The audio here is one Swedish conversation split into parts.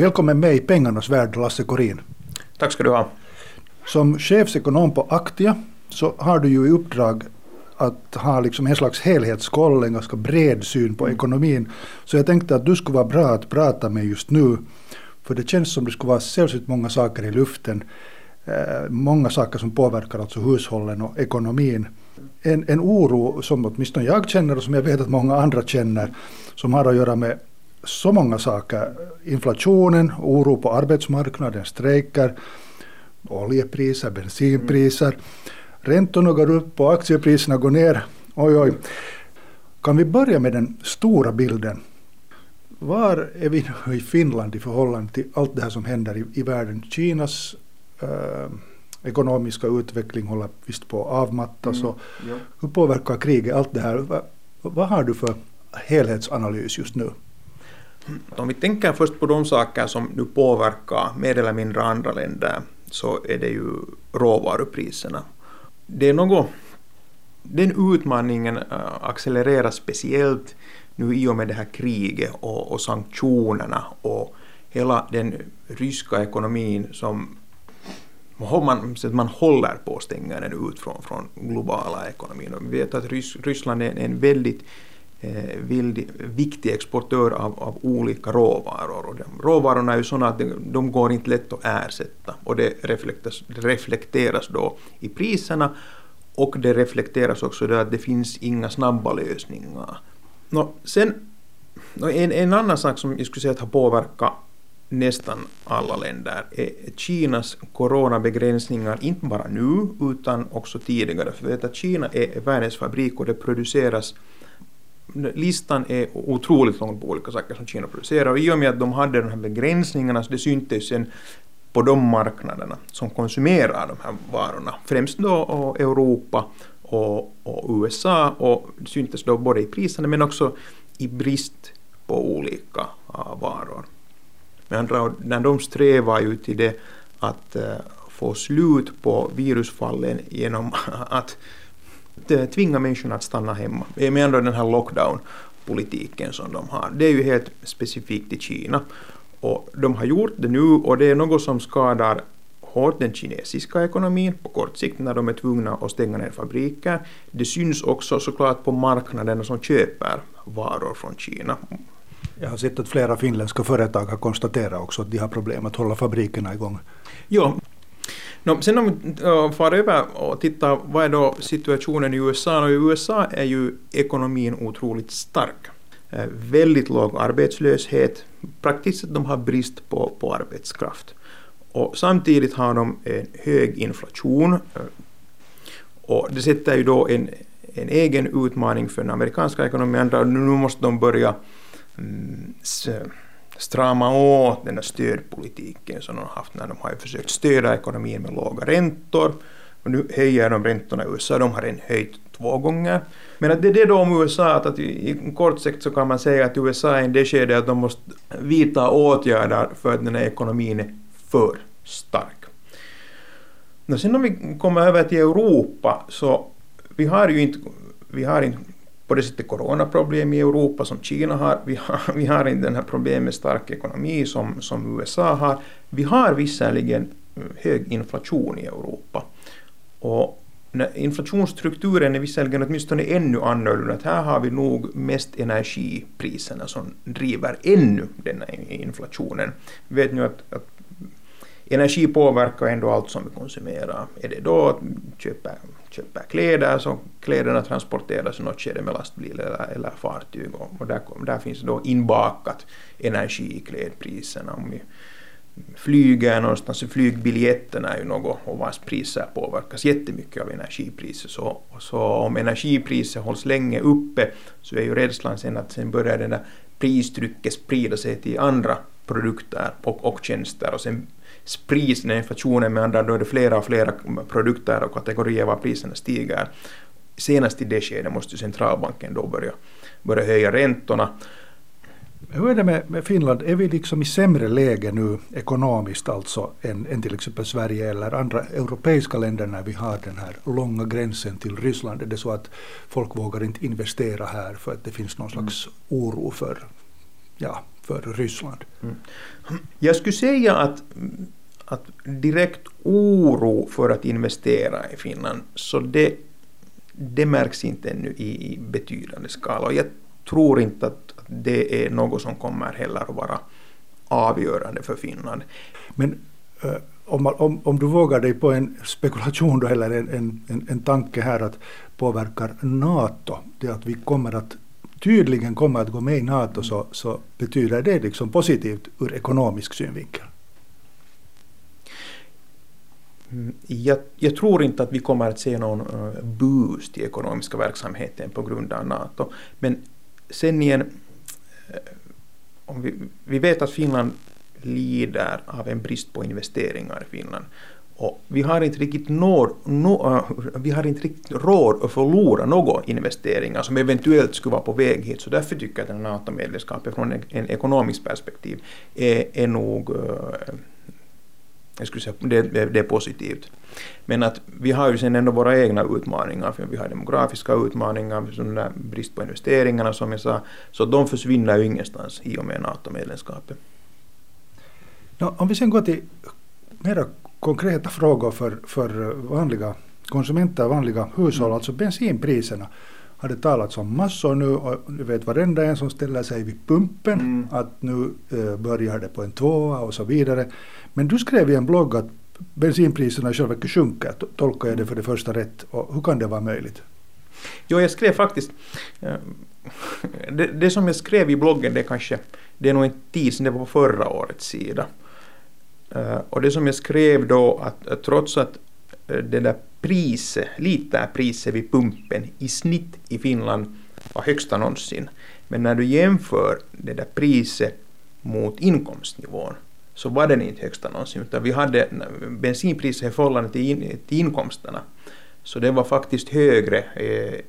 Välkommen med i pengarnas värld, Lasse Korin. Tack ska du ha. Som chefsekonom på Aktia så har du ju i uppdrag att ha liksom en slags helhetskoll, en ganska bred syn på ekonomin. Så jag tänkte att du skulle vara bra att prata med just nu. För det känns som det skulle vara sällsynt många saker i luften. Eh, många saker som påverkar alltså hushållen och ekonomin. En, en oro som åtminstone jag känner och som jag vet att många andra känner som har att göra med så många saker. Inflationen, oro på arbetsmarknaden, strejker, oljepriser, bensinpriser. Räntorna går upp och aktiepriserna går ner. Oj, oj. Kan vi börja med den stora bilden? Var är vi nu i Finland i förhållande till allt det här som händer i, i världen? Kinas eh, ekonomiska utveckling håller visst på att avmattas. Mm, ja. Hur påverkar kriget allt det här? Va, vad har du för helhetsanalys just nu? Om vi tänker först på de saker som nu påverkar mer eller mindre andra länder så är det ju råvarupriserna. Det är något, den utmaningen eh, accelererar speciellt nu i och med det här kriget och, och sanktionerna och hela den ryska ekonomin som man, man håller på att stänga den ut från, från globala ekonomin. Och vi vet att Ryssland är en väldigt Eh, vild, viktig exportör av, av, olika råvaror. Och de, råvarorna är ju sådana att de, de går inte lätt att ersätta och det reflekteras, det reflekteras då i priserna och det reflekteras också då att det finns inga snabba lösningar. Nå, sen, en, en annan sak som jag skulle säga har påverkat nästan alla länder är Kinas coronabegränsningar, inte bara nu utan också tidigare. För vi vet att Kina är världens fabrik och det produceras listan är otroligt lång på olika saker som Kina producerar och i och med att de hade de här begränsningarna så det syntes sen på de marknaderna som konsumerar de här varorna, främst då Europa och, och USA och det syntes då både i priserna men också i brist på olika uh, varor. Med andra ord, när de strävar ju till det att uh, få slut på virusfallen genom att tvinga människorna att stanna hemma. Med andra ord den här lockdown-politiken som de har. Det är ju helt specifikt i Kina. Och de har gjort det nu och det är något som skadar hårt den kinesiska ekonomin på kort sikt när de är tvungna att stänga ner fabriker. Det syns också såklart på marknaderna som köper varor från Kina. Jag har sett att flera finländska företag har konstaterat också att de har problem att hålla fabrikerna igång. Ja, No, sen om vi uh, far över och tittar vad är då situationen i USA? Och I USA är ju ekonomin otroligt stark. Uh, väldigt låg arbetslöshet. Praktiskt sett de har brist på, på arbetskraft. Och samtidigt har de en hög inflation. Uh, och det sätter ju då en, en egen utmaning för den amerikanska ekonomin. Nu måste de börja mm, strama åt den här stödpolitiken som de har haft när de har försökt stödja ekonomin med låga räntor. Och nu höjer de räntorna i USA, de har redan höjt två gånger. Men att det är det då om USA, att, att i, i kort sikt så kan man säga att USA är i det skedet att de måste vidta åtgärder för att den här ekonomin är för stark. Och sen om vi kommer över till Europa så vi har ju inte, vi har inte på det sättet coronaproblem i Europa som Kina har. Vi har, vi har inte den här problemet med stark ekonomi som, som USA har. Vi har visserligen hög inflation i Europa. Och inflationsstrukturen är visserligen åtminstone ännu annorlunda. Att här har vi nog mest energipriserna som driver ännu den här inflationen. Vi vet nu att, att energi påverkar ändå allt som vi konsumerar. Är det då att köpa, köper kläder så kläderna transporteras i något skede med lastbil eller, eller fartyg och, och där, där finns då inbakat energi i klädpriserna. Om vi flyger någonstans så flygbiljetterna är ju något och vars priser påverkas jättemycket av energipriser. Så, så om energipriser hålls länge uppe så är ju rädslan sen att sen börjar den där pristrycket sprida sig till andra produkter och, och tjänster och sen sprids den inflationen med andra då är det flera och flera produkter och kategorier var priserna stiger. Senast i det skedet måste centralbanken då börja, börja höja räntorna. Hur är det med, med, Finland? Är vi liksom i sämre läge nu ekonomiskt alltså än, än till exempel Sverige eller andra europeiska länder när vi har den här långa gränsen till Ryssland? Är det så att folk vågar inte investera här för att det finns någon slags oro för, ja, för Ryssland. Mm. Jag skulle säga att, att direkt oro för att investera i Finland, så det, det märks inte ännu i, i betydande skala. Och jag tror inte att det är något som kommer heller att vara avgörande för Finland. Men uh, om, om, om du vågar dig på en spekulation då, eller en, en, en tanke här att påverkar NATO, det att vi kommer att tydligen kommer att gå med i NATO så, så betyder det liksom positivt ur ekonomisk synvinkel? Mm, jag, jag, tror inte att vi kommer att se någon eh, boost i ekonomiska verksamheten på grund av NATO. Men sen igen, eh, om vi, vi vet att Finland lider av en brist på investeringar i Finland. Och vi har inte riktigt, når, no, äh, vi har inte riktigt råd att förlora några investeringar som eventuellt skulle vara på väg hit. Så därför tycker jag att NATO-medlemskapet från en, en ekonomisk perspektiv är, är nog äh, jag skulle säga det, det, är positivt. Men att vi har ju sen ändå våra egna utmaningar, för vi har demografiska utmaningar, sån brist på investeringarna som jag sa, så de försvinner ju ingenstans i och med NATO-medlemskapet. No, om vi sen går till mera konkreta frågor för, för vanliga konsumenter, vanliga hushåll, mm. alltså bensinpriserna har det talats om massor nu och du vet varenda en som ställer sig vid pumpen mm. att nu eh, börjar det på en tvåa och så vidare. Men du skrev i en blogg att bensinpriserna i själva verket sjunker. Tolkar jag det för det första rätt? Och hur kan det vara möjligt? Jo, jag skrev faktiskt... Eh, det, det, som jag skrev i bloggen, det kanske... Det är nog en tid sedan, det var på förra årets sida. Eh, och det som jag skrev då, att, att trots att eh, det där priset, literpriset vid pumpen i snitt i Finland var högsta någonsin, men när du jämför det där priset mot inkomstnivån så var den inte högsta någonsin, utan vi hade bensinpriset i förhållande till, in, till inkomsterna, så det var faktiskt högre eh,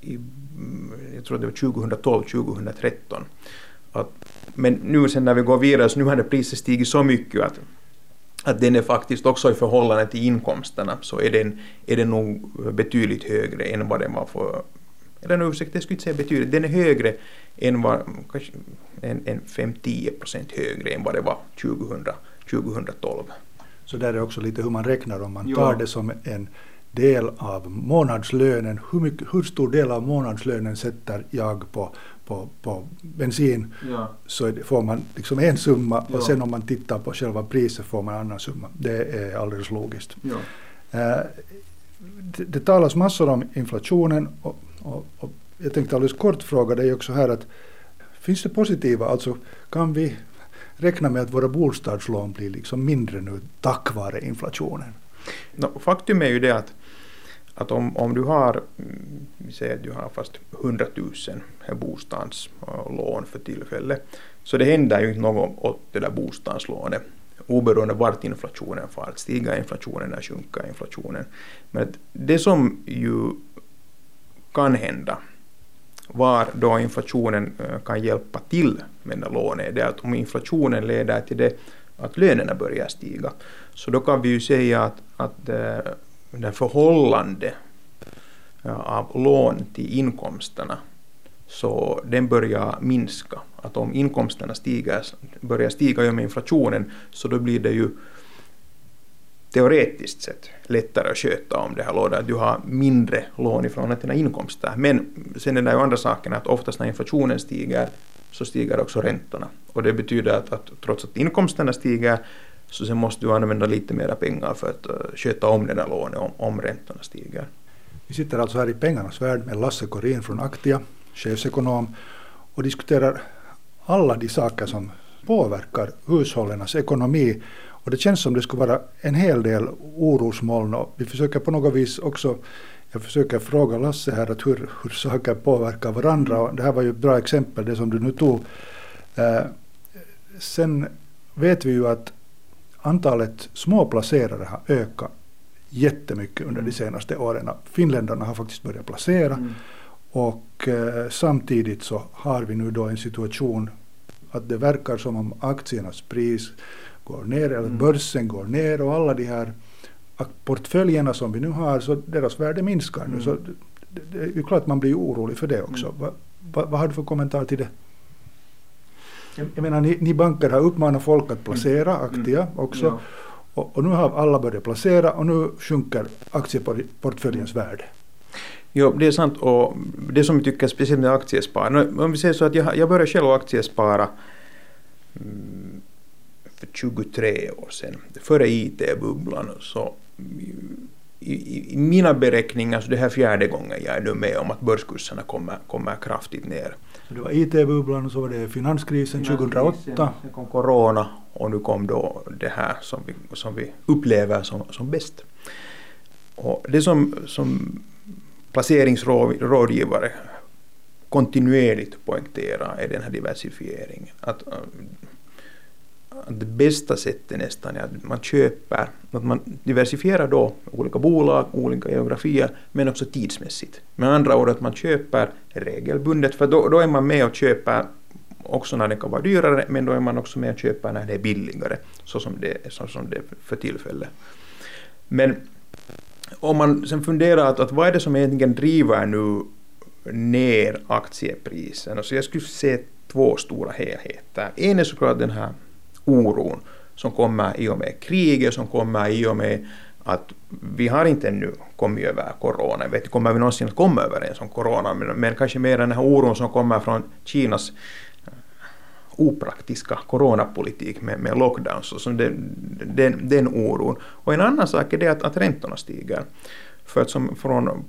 i, mm, jag tror det var 2012, 2013. Att, men nu sen när vi går vidare så nu hade priset stigit så mycket att att den är faktiskt också i förhållande till inkomsterna så är den, är den nog betydligt högre än vad den var för eller ursäkta, jag skulle inte säga betydligt, den är högre än vad, kanske en, en 5-10 procent högre än vad det var 2000, 2012. Så där är också lite hur man räknar om man tar det som en del av månadslönen, hur, mycket, hur stor del av månadslönen sätter jag på, på, på bensin ja. så får man liksom en summa ja. och sen om man tittar på själva priset får man en annan summa. Det är alldeles logiskt. Ja. Uh, det, det talas massor om inflationen och, och, och, jag tänkte alldeles kort fråga dig också här att finns det positiva, alltså kan vi räkna med att våra bostadslån blir liksom mindre nu tack vare inflationen? No, faktum är ju det att att om, om du har, vi säger att du har fast 100 000 bostadslån för tillfället, så det händer ju inte något åt det där bostadslånet oberoende vart inflationen far. Stiger inflationen eller sjunker inflationen. Men det som ju kan hända var då inflationen eh, kan hjälpa till med det lånet, det är att om inflationen leder till det att lönerna börjar stiga, så då kan vi ju säga att, att eh, det förhållande av lån till inkomsterna så den börjar minska. Att om inkomsterna stiger, börjar stiga i och med inflationen så då blir det ju teoretiskt sett lättare att sköta om det här lånet, du har mindre lån i förhållande till dina inkomster. Men sen är det ju andra saken att oftast när inflationen stiger så stiger också räntorna. Och det betyder att, att trots att inkomsterna stiger så sen måste du använda lite mera pengar för att uh, sköta om det där lånet om, om räntorna stiger. Vi sitter alltså här i pengarnas värld med Lasse Korin från Aktia, chefsekonom, och diskuterar alla de saker som påverkar hushållens ekonomi. Och det känns som det skulle vara en hel del orosmoln och vi försöker på något vis också jag försöker fråga Lasse här att hur, hur saker påverkar varandra. Och det här var ju ett bra exempel, det som du nu tog. Eh, sen vet vi ju att antalet småplacerare har ökat jättemycket under de mm. senaste åren. Finländarna har faktiskt börjat placera mm. och eh, samtidigt så har vi nu då en situation att det verkar som om aktiernas pris går ner, eller mm. börsen går ner och alla de här portföljerna som vi nu har, så deras värde minskar nu. Mm. Så det, det, är klart man blir orolig för det också. Mm. Va, va, vad har du för kommentar till det? Jag menar, ni, ni banker har uppmanat folk att placera mm. aktier mm. också. Ja. Och, och, nu har alla börjat placera och nu sjunker aktieportföljens värde. Jo, det är sant och det som jag tycker speciellt med aktiesparande, om vi säger så att jag, jag började själv aktiespara för 23 år sedan, före IT-bubblan, så i, i, mina beräkningar så det här fjärde gången jag är nu med om att börskurserna kommer, kommer kraftigt ner. Så det var IT-bubblan och så var det finanskrisen 2008. Sen kom corona och nu kom då det här som vi, som vi upplever som, som bäst. Och det som, som placeringsrådgivare kontinuerligt poängterar är den här diversifieringen. Att det bästa sättet nästan är att man köper, att man diversifierar då olika bolag, olika geografier, men också tidsmässigt. Med andra ord att man köper regelbundet, för då, då är man med och köper också när det kan vara dyrare, men då är man också med och köper när det är billigare, så som det, så som det är för tillfället. Men om man sen funderar att, att vad är det som egentligen driver nu ner aktiepriserna, så jag skulle se två stora helheter. En är såklart den här oron som kommer i och med kriget, som kommer i och med att vi har inte ännu kommit över corona. Jag vet inte, kommer vi någonsin att komma överens om corona, men, men kanske mer den här oron som kommer från Kinas eh, opraktiska coronapolitik med, med lockdowns och så den, den, den oron. Och en annan sak är det att, att räntorna stiger. För att som från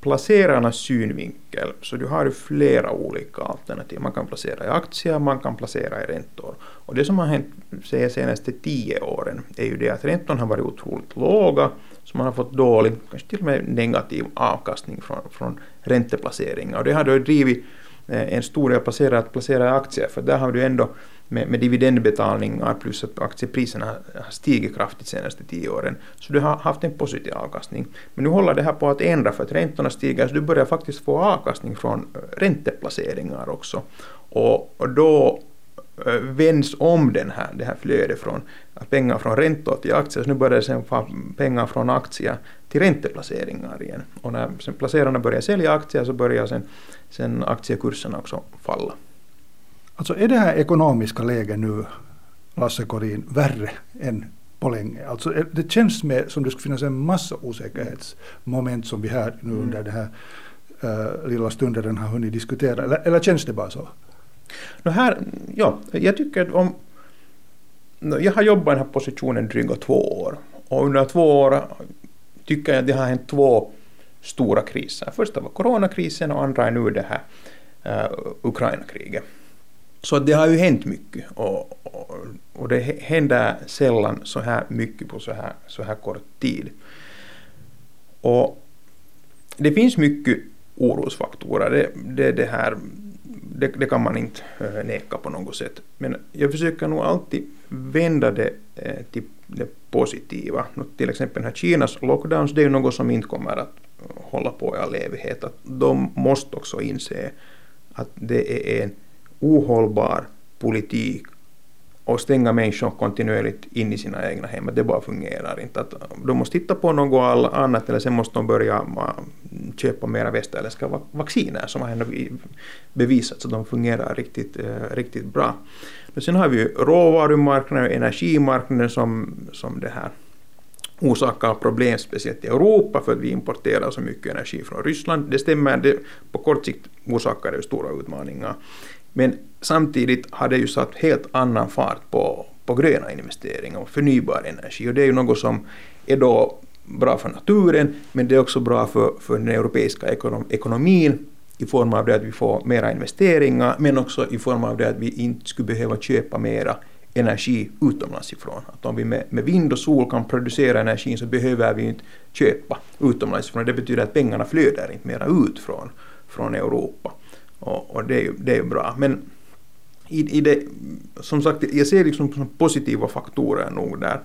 placerarnas synvinkel så du har ju flera olika alternativ. Man kan placera i aktier, man kan placera i räntor. Och det som har hänt de senaste tio åren är ju det att räntorna har varit otroligt låga, så man har fått dålig, kanske till och med negativ avkastning från, från ränteplaceringar. Och det har då drivit eh, en stor del placerare att placera i aktier, för där har du ändå med, med dividendbetalningar plus att aktiepriserna har stigit kraftigt de senaste tio åren. Så du har haft en positiv avkastning. Men nu håller det här på att ändra för att räntorna stiger så du börjar faktiskt få avkastning från eh, ränteplaceringar också. Och, och då eh, vänds om den här, det här flödet från pengar från räntor till aktier, så nu börjar det sen få pengar från aktier till ränteplaceringar igen. Och när sen placerarna börjar sälja aktier så börjar sen, sen aktiekurserna också falla. Alltså är det här ekonomiska läget nu, Lasse Korin, värre än på länge? Alltså det känns med, som det skulle finnas en massa osäkerhetsmoment som vi här nu mm. under den här uh, lilla stunden har hunnit diskutera. Eller, eller känns det bara så? No här, ja, jag tycker att om... Jag har jobbat i den här positionen dryga två år. Och under två år tycker jag att det har hänt två stora kriser. Första var coronakrisen och andra är nu det här uh, Ukraina-kriget. Så det har ju hänt mycket och, och, och, det händer sällan så här mycket på så här, så här kort tid. Och det finns mycket orosfaktorer, det, det, det här, det, det, kan man inte eh, neka på något sätt. Men jag försöker nog alltid vända det eh, till det positiva. Till exempel här Kinas lockdowns, det är ju något som inte kommer att hålla på i all evighet. Att de måste också inse att det är en ohållbar politik och stänga människor kontinuerligt in i sina egna hem. Det bara fungerar inte. Att de måste titta på något annat eller sen måste de börja köpa mera västerländska vacciner som har ändå bevisats att de fungerar riktigt, eh, riktigt bra. Men sen har vi ju råvarumarknaden och energimarknaden som, som det här orsakar problem speciellt i Europa för att vi importerar så mycket energi från Ryssland. Det stämmer, det, på kort sikt orsakar det stora utmaningar. Men samtidigt har det ju satt helt annan fart på, på gröna investeringar och förnybar energi och det är ju något som är då bra för naturen men det är också bra för, för den europeiska ekonom, ekonomin i form av det att vi får mera investeringar men också i form av det att vi inte skulle behöva köpa mera energi utomlands ifrån. Att om vi med, med vind och sol kan producera energin så behöver vi inte köpa utomlands ifrån. Det betyder att pengarna flödar inte mera ut från, från Europa. Och, och det, är ju, det är ju bra. Men i, i det, som sagt, jag ser liksom positiva faktorer nog där.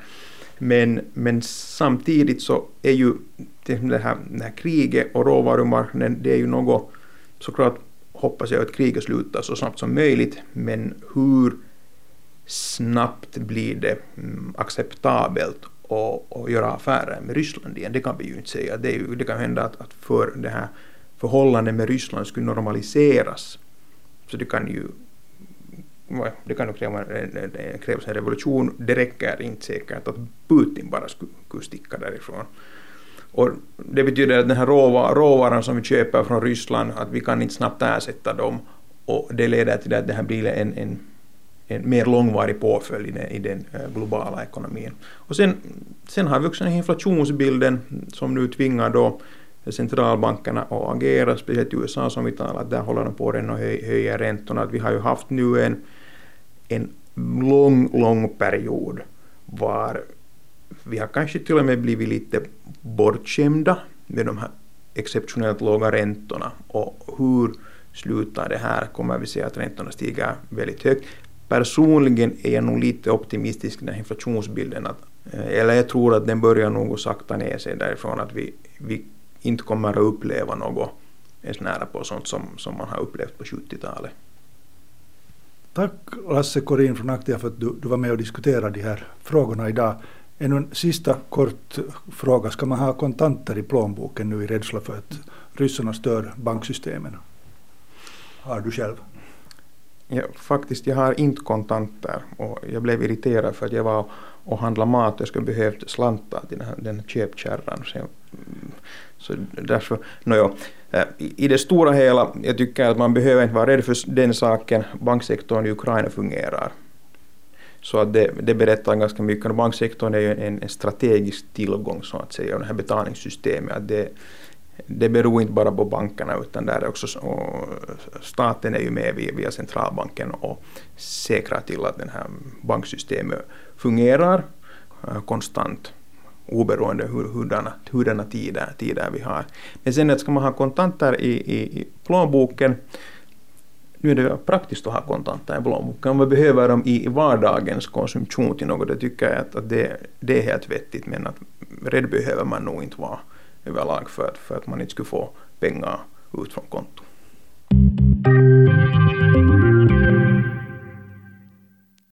Men, men samtidigt så är ju det här, det här kriget och råvarumarknaden, det är ju något, såklart hoppas jag att kriget slutar så snabbt som möjligt, men hur snabbt blir det mm, acceptabelt att göra affärer med Ryssland igen? Det kan vi ju inte säga. Det, är ju, det kan hända att, att för det här förhållandet med Ryssland skulle normaliseras. Så det kan ju det kan kräva, krävas en revolution. Det räcker inte säkert att Putin bara skulle, skulle sticka därifrån. Och det betyder att den här råvaran som vi köper från Ryssland, att vi kan inte snabbt ersätta dem. Och det leder till att det här blir en, en, en mer långvarig påföljd i den, i den eh, globala ekonomin. Och sen, sen har vi också den här inflationsbilden som nu tvingar då centralbankerna att agera, speciellt i USA som vi talar, där håller de på att och höja räntorna. vi har ju haft nu en, en lång, lång period var vi har kanske till och med blivit lite bortskämda med de här exceptionellt låga räntorna och hur slutar det här? Kommer vi se att räntorna stiger väldigt högt? Personligen är jag nog lite optimistisk i den här inflationsbilden. Att, eh, eller jag tror att den börjar nog sakta ner sig därifrån att vi, vi inte kommer att uppleva något ens nära på sånt som, som man har upplevt på 70-talet. Tack Lasse Korin från Aktia för att du, du var med och diskuterade de här frågorna idag. En sista kort fråga. Ska man ha kontanter i plånboken nu i rädsla för att ryssarna stör banksystemen? Har du själv? Ja, faktiskt, jag har inte kontanter och jag blev irriterad för att jag var och handlade mat och jag skulle behövt slantar till den här, den här köpkärran. Så, så därför, no, I det stora hela, jag tycker att man behöver inte vara rädd för den saken. Banksektorn i Ukraina fungerar. Så att det, det berättar ganska mycket. Banksektorn är ju en, en strategisk tillgång så att säga, och det här betalningssystemet. Att det, det beror inte bara på bankerna utan där är också staten är ju med via, via centralbanken och säkrar till att det här banksystemet fungerar konstant oberoende hur, hurdana, hurdana tider, tider vi har. Men sen att ska man ha kontanter i, i, i plånboken nu är det praktiskt att ha kontanter i plånboken. Man behöver dem i vardagens konsumtion till något, det tycker jag att, att det, det är helt vettigt, men att rädd behöver man nog inte vara överlag för att, för att man inte skulle få pengar ut från kontot.